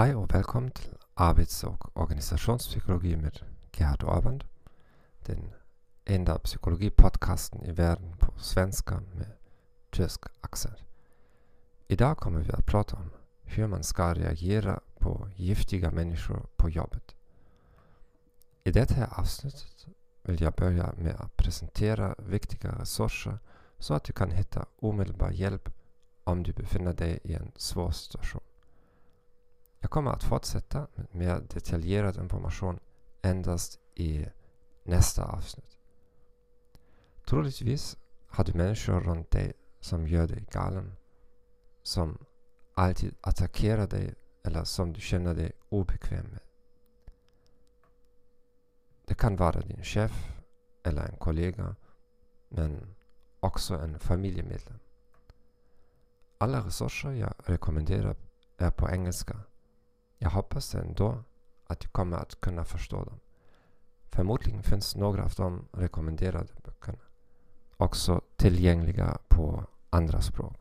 Hej och välkommen till arbets och organisationspsykologi med Gerhard Orband. Den enda psykologipodcasten i världen på svenska med tysk accent. Idag kommer vi att prata om hur man ska reagera på giftiga människor på jobbet. I det här avsnittet vill jag börja med att presentera viktiga resurser så att du kan hitta omedelbar hjälp om du befinner dig i en svår situation. Jag kommer att fortsätta med mer detaljerad information endast i nästa avsnitt. Troligtvis har du människor runt dig som gör dig galen, som alltid attackerar dig eller som du känner dig obekväm med. Det kan vara din chef eller en kollega, men också en familjemedlem. Alla resurser jag rekommenderar är på engelska jag hoppas ändå att du kommer att kunna förstå dem. Förmodligen finns några av de rekommenderade böckerna också tillgängliga på andra språk.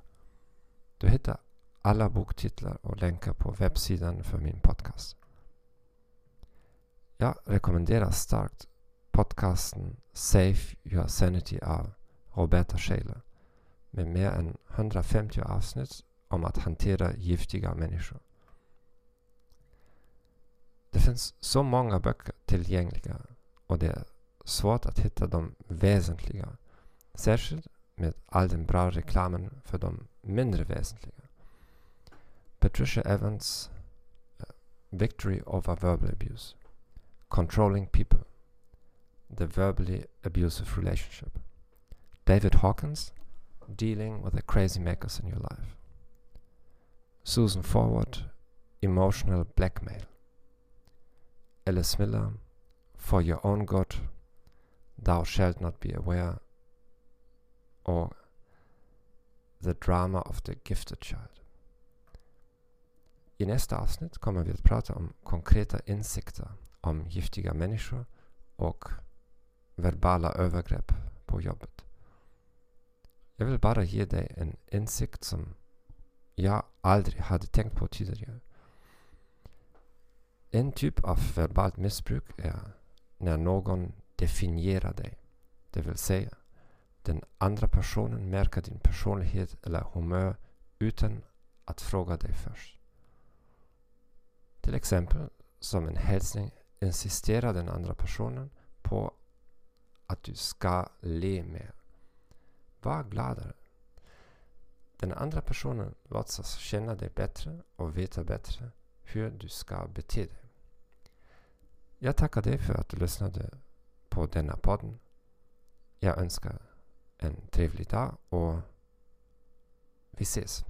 Du hittar alla boktitlar och länkar på webbsidan för min podcast. Jag rekommenderar starkt podcasten Save Your Sanity av Roberta Shaler med mer än 150 avsnitt om att hantera giftiga människor. Finns så många böcker tillgängliga och det är svårt att hitta de väsentliga. Särskilt med all den bra reklamen för de mindre väsentliga. Patricia Evans uh, Victory over Verbal Abuse Controlling People The Verbally Abusive Relationship David Hawkins Dealing with the Crazy Makers in Your Life Susan Forward Emotional Blackmail Alice Miller, For Your Own God, Thou Shalt Not Be Aware och The Drama of the Gifted Child. I nästa avsnitt kommer vi att prata om konkreta insikter om giftiga människor och verbala övergrepp på jobbet. Jag vill bara ge dig en insikt som jag aldrig hade tänkt på tidigare. En typ av verbalt missbruk är när någon definierar dig. Det vill säga, den andra personen märker din personlighet eller humör utan att fråga dig först. Till exempel, som en hälsning insisterar den andra personen på att du ska le mer. Var gladare. Den andra personen låtsas känna dig bättre och veta bättre hur du ska bete dig. Jag tackar dig för att du lyssnade på denna podden. Jag önskar en trevlig dag och vi ses.